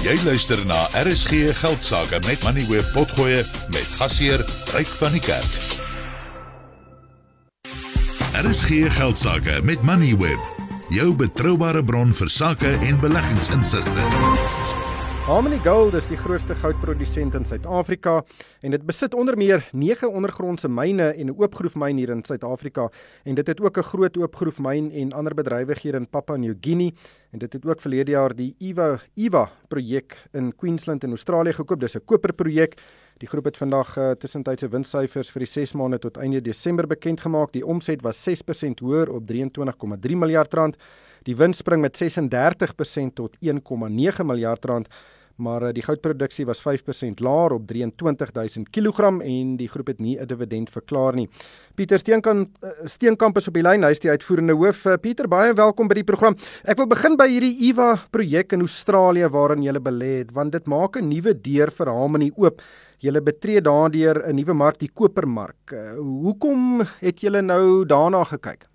Jy luister na RSG Geldsaake met Money Web Potgoe met gasheer Ryk van die Kerk. RSG Geldsaake met Money Web, jou betroubare bron vir sake en beleggingsinsigte. Harmony Gold is die grootste goudprodusent in Suid-Afrika en dit besit onder meer 9 ondergrondse myne en 'n oopgroefmyn hier in Suid-Afrika en dit het ook 'n groot oopgroefmyn en ander bedrywighede in Papua New Guinea en dit het ook verlede jaar die Eva Eva projek in Queensland in Australië gekoop. Dis 'n koperprojek. Die groep het vandag uh, tussentydse winssyfers vir die 6 maande tot einde Desember bekend gemaak. Die omset was 6% hoër op 23,3 miljard rand. Die wins spring met 36% tot 1,9 miljard rand maar uh, die goudproduksie was 5% laer op 23000 kg en die groep het nie 'n dividend verklaar nie. Pieter Steenkamp uh, Steenkamp is op die lyn, hy is die uitvoerende hoof. Uh, Pieter, baie welkom by die program. Ek wil begin by hierdie Eva projek in Australië waarin jy belê het, want dit maak 'n nuwe deur vir Harmony oop. Julle betree daardeur 'n nuwe mark, die kopermark. Uh, hoekom het julle nou daarna gekyk?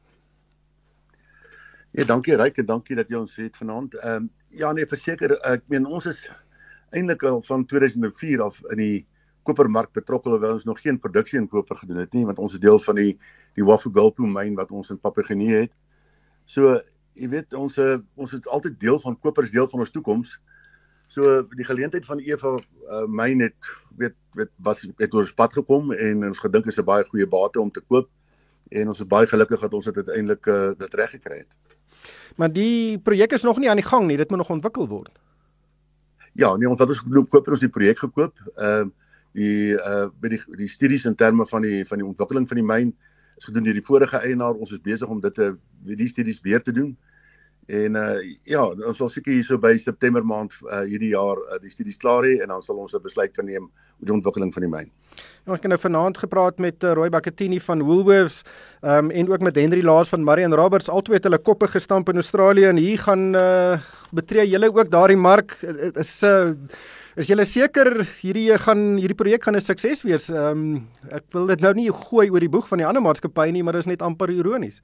Ja, dankie Ryk en dankie dat jy ons het vanaand. Ehm um, ja nee, verseker ek meen ons is eintlik al van 2004 af in die kopermark betrokke alhoewel ons nog geen produksie in koper gedoen het nie want ons is deel van die die Wafugulpu myn wat ons in Papua-Guinea het. So jy weet ons eh, ons is altyd deel van koper is deel van ons toekoms. So die geleentheid van Eva uh, myn het weet weet was het ons pad gekom en ons gedink is 'n baie goeie bate om te koop en ons is baie gelukkig dat ons dit uiteindelik uh, dit reg gekry het. Maar die projek is nog nie aan die gang nie, dit moet nog ontwikkel word. Ja, nee, ons het ons gekoop, koop ons die projek gekoop. Ehm uh, die uh by die die studies in terme van die van die ontwikkeling van die myn is gedoen deur die vorige eienaar. Ons is besig om dit te die studies weer te doen. En uh ja, ons sal seker hierso by September maand uh hierdie jaar uh, die studies klaar hê en dan sal ons 'n besluit kan neem oor die ontwikkeling van die myn. Ja, ek het nou vanaand gepraat met uh, Roy Bakatini van Woolworths um en ook met Henry Laas van Marian Roberts. Albei het hulle koppe gestamp in Australië en hier gaan uh betree julle ook daardie mark is uh Is julle seker hierdie gaan hierdie projek gaan 'n sukses wees? Ehm um, ek wil dit nou nie gooi oor die boeg van die ander maatskappye nie, maar dit is net amper ironies.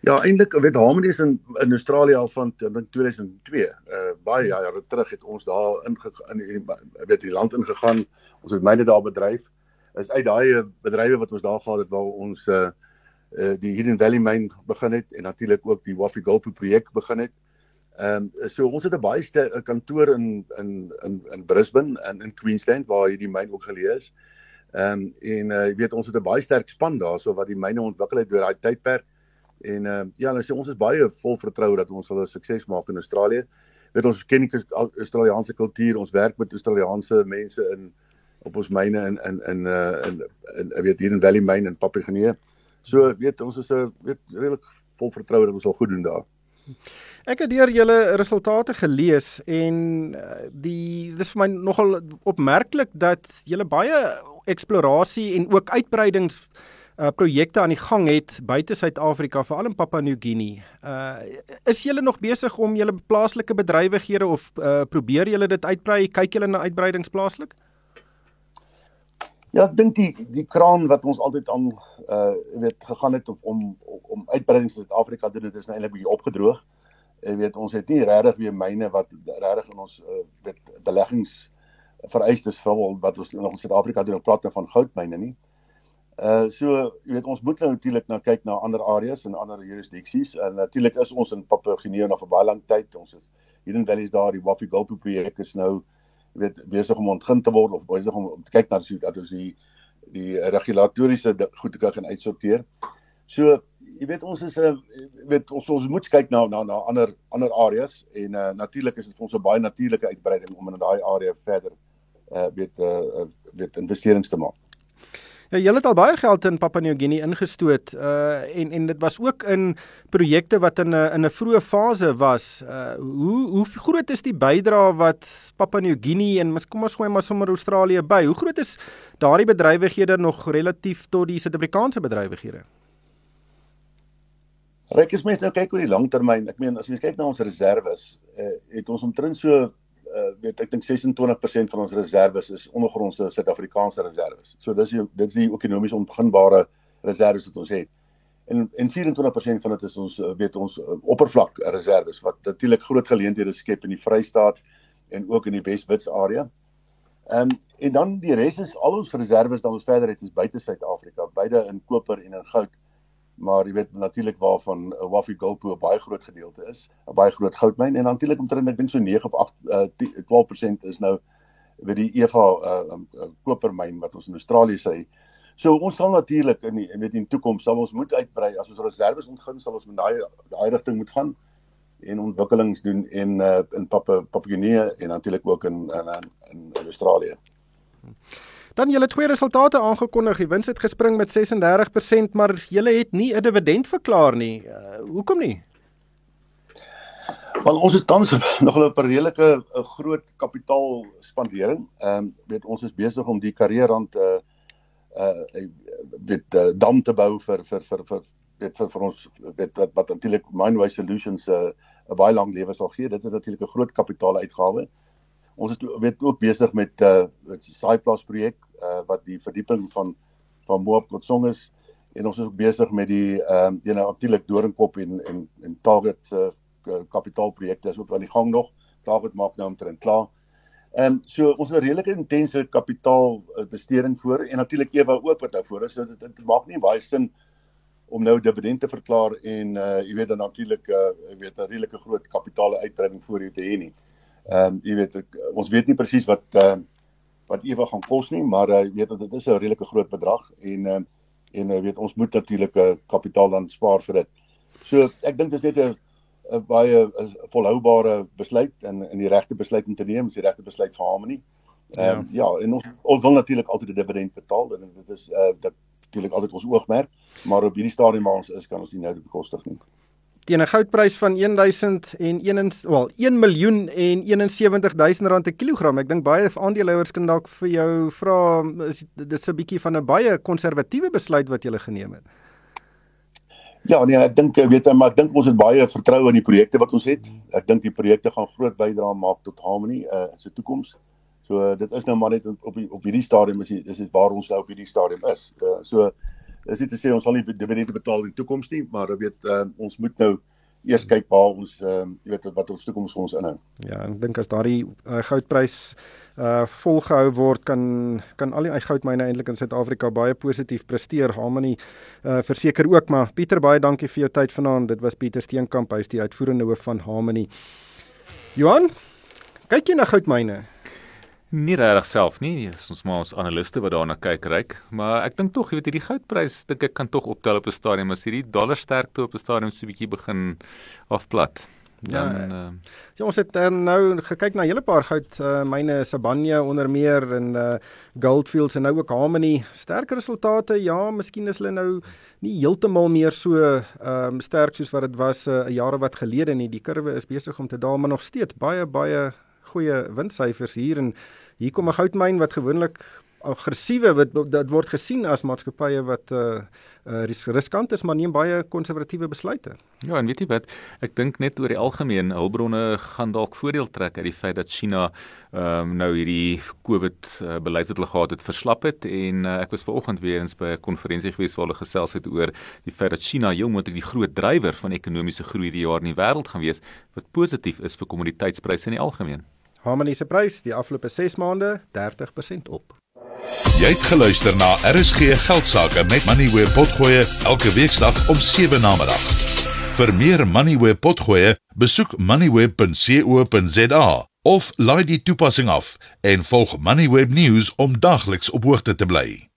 Ja, eintlik weet Harmony is in in Australië al van dink 2002. Uh baie jare terug het ons daar in in weet die land ingegaan. Ons het myne daar bedryf. Is uit daai bedrywe wat ons daar gehad het waar ons uh die Hidden Valley myn begin het en natuurlik ook die Waffie Gulp projek begin het. Ehm um, so ons het 'n baie sterk kantoor in in in in Brisbane en in Queensland waar hierdie myn ook geleë is. Ehm um, en uh jy weet ons het 'n baie sterk span daarso wat die myne ontwikkel het deur daai tydperk. En ehm uh, ja, nou sê ons is baie vol vertroue dat ons sal 'n sukses maak in Australië. Weet ons ken die Australiese kultuur, ons werk met Australiese mense in op ons myne in in in uh in, in, weet hier in Valley Mine in Papua-Guinea. So weet ons is 'n uh, weet redelik vol vertroue dat ons sal goed doen daar. Ek het deur julle resultate gelees en uh, die dis vir my nogal opmerklik dat julle baie eksplorasie en ook uitbreidings uh projekte aan die gang het buite Suid-Afrika, veral in Papua New Guinea. Uh is julle nog besig om julle plaaslike bedrywighede of uh probeer julle dit uitbrei? Kyk julle na uitbreidings plaaslik? Ja, ek dink die die kraan wat ons altyd aan uh weet gegaan het om om uitbreidings in Suid-Afrika doen, dit is nou eintlik bietjie opgedroog. Jy weet ons het nie regtig weer myne wat regtig in ons uh beleggings vereistes vul wat ons nog in Suid-Afrika doen op platte van goudmyne nie. So jy weet ons moet nou natuurlik na kyk na ander areas en ander jurisdiksies en natuurlik is ons in Papua-Guinea nog vir baie lank tyd. Ons is hier in Valleys daar die Waffie Gulp projek is nou jy weet besig om ontgin te word of besig om, om te kyk na dat ons die die regulatoriese goed kan uitsorteer. So jy weet ons is 'n uh, weet ons ons moet kyk na na na ander ander areas en uh, natuurlik is dit vir ons 'n baie natuurlike uitbreiding om in daai area verder uh weet uh weet investerings te maak. Ja, julle het al baie geld in Papua New Guinea ingestoot uh en en dit was ook in projekte wat in 'n in 'n vroeë fase was. Uh hoe hoe groot is die bydrae wat Papua New Guinea en kom ons gooi maar sommer Australië by. Hoe groot is daardie bedrywighede nog relatief tot die Suid-Afrikaanse bedrywighede? Ryk is mense nou kyk oor die langtermyn. Ek meen as jy kyk na ons reserve, uh, het ons omtrent so uh, weet ek dink 26% van ons reserve is ondergrondse Suid-Afrikaanse reserve. So dis die dis die ekonomies onbeginbare reserve wat ons het. En en 24% van dit is ons uh, weet ons uh, oppervlak reserve wat natuurlik groot geleenthede skep in die Vrystaat en ook in die Wes-Wits area. Ehm um, en dan die res is al ons reserve dan ons verder het is buite Suid-Afrika, beide in koper en in goud. Maar jy weet natuurlik waarvan uh, Wafi Goldpo 'n baie groot gedeelte is, 'n baie groot goudmyn en natuurlik omtrent ek dink so 9 of 8 uh, 10, 12% is nou weet die Eva uh, um, uh, kopermyn wat ons in Australië sê. So ons sal natuurlik in die weet in die toekoms sal ons moet uitbrei as ons reserve ontgin sal ons met daai daai rigting moet gaan en ontwikkelings doen en uh, in Papua Papua New en natuurlik ook in in in, in Australië. Dan julle twee resultate aangekondig. Die wins het gespring met 36%, maar julle het nie 'n dividend verklaar nie. Uh, hoekom nie? Want ons het tans nog 'n redelike 'n groot kapitaalspandering. Ehm um, weet ons is besig om die karrierrand uh uh weet uh, dam te bou vir vir vir vir weet vir, vir ons weet wat wat natuurlik Mindwise Solutions 'n uh, baie lang lewe sal gee. Dit is natuurlik 'n groot kapitaaluitgawe. Ons is weet ook besig met uh, die Saaiplaas projek uh, wat die verdieping van van Moab Kotsong is en ons is ook besig met die ehm uh, jy nou natuurlik Doringkop en en en Target se uh, kapitaalprojekte is ook aan die gang nog. Target maak nou omtrent klaar. Ehm um, so ons het 'n redelike intense kapitaalbesteding voor en natuurlik Ewa ook wat nou voor is. So dit, dit maak nie baie sin om nou dividende verklaar en uh jy weet dan natuurlik uh jy weet 'n redelike groot kapitaal uitbreiding voor jou te hê nie. Ehm um, jy weet ek, ons weet nie presies wat uh wat Eva gaan kos nie, maar uh, jy weet dat dit is 'n redelike groot bedrag en uh en jy uh, weet ons moet natuurlik 'n uh, kapitaal dan spaar vir dit. So ek dink dit is net 'n baie volhoubare besluit en in die regte besluit om te neem, is die regte besluit vir Harmony. Ehm um, ja. ja, en ons ons wil natuurlik altyd 'n dividend betaal en dit is uh dat natuurlik altyd ons oogmerk, maar op hierdie stadium waar ons is, kan ons nie nou bekostig nie. Teen 'n goudprys van 1000 en 1 wel 1 miljoen en 71000 rand per kilogram. Ek dink baie aandeelhouers kan dalk vir jou vra is dit 'n bietjie van 'n baie konservatiewe besluit wat jy geneem het. Ja, nee, ek dink weet jy, maar ek dink ons het baie vertroue in die projekte wat ons het. Ek dink die projekte gaan groot bydrae maak tot Harmony uh, in se toekoms. So dit is nou maar net op die, op hierdie stadium is dis is waar ons nou op hierdie stadium is. Uh, so is dit te sê ons sal nie dividende betaal in die toekoms nie, maar weet uh, ons moet nou eers kyk waar ons uh, jy weet wat ons toekoms vir ons inhou. Ja, ek dink as daardie uh, goudprys uh volgehou word kan kan al die goudmyne eintlik in Suid-Afrika baie positief presteer. Harmony uh verseker ook, maar Pieter baie dankie vir jou tyd vanaand. Dit was Pieter Steenkamp, hy is die uitvoerende hoof van Harmony. Johan, kyk jy na goudmyne? Nie regtig self nie. Ons maar ons analiste wat daarna kyk ryk, maar ek dink tog, jy weet hierdie goudprys dink ek kan tog optel op 'n stadium as hierdie dollar sterkte op 'n stadium so 'n bietjie begin afplat. Dan ja, uh, ja, ons het uh, nou gekyk na 'n hele paar goud uh, myne Sabania onder meer en uh, Goldfields en nou ook Harmony. Sterk resultate. Ja, miskien is hulle nou nie heeltemal meer so ehm um, sterk soos wat dit was 'n uh, jare wat gelede nie. Die kurwe is besig om te daal, maar nog steeds baie baie goeie winssyfers hier en hier kom 'n goudmyn wat gewoonlik aggressiewe wat dit word gesien as maatskappye wat uh, uh riskant is maar neem baie konservatiewe besluite. Ja, en weet jy wat, ek dink net oor die algemeen hulpbronne gaan dalk voordeel trek uit die feit dat China ehm um, nou hierdie COVID uh, beleid wat hulle gehad het verslap het en uh, ek was vanoggend weer eens by 'n konferensie gewees waar hulle gesels het oor die feit dat China heel moontlik die groot drywer van ekonomiese groei hierdie jaar in die wêreld gaan wees wat positief is vir kommoditeitspryse in die algemeen. Harmony se prys die afgelope 6 maande 30% op. Jy het geluister na RSG Geldsaake met Money where potgoe elke weeksdag om 7 na middag. Vir meer Money where potgoe, besoek moneyweb.co.za of laai die toepassing af en volg Moneyweb News om dagliks op hoogte te bly.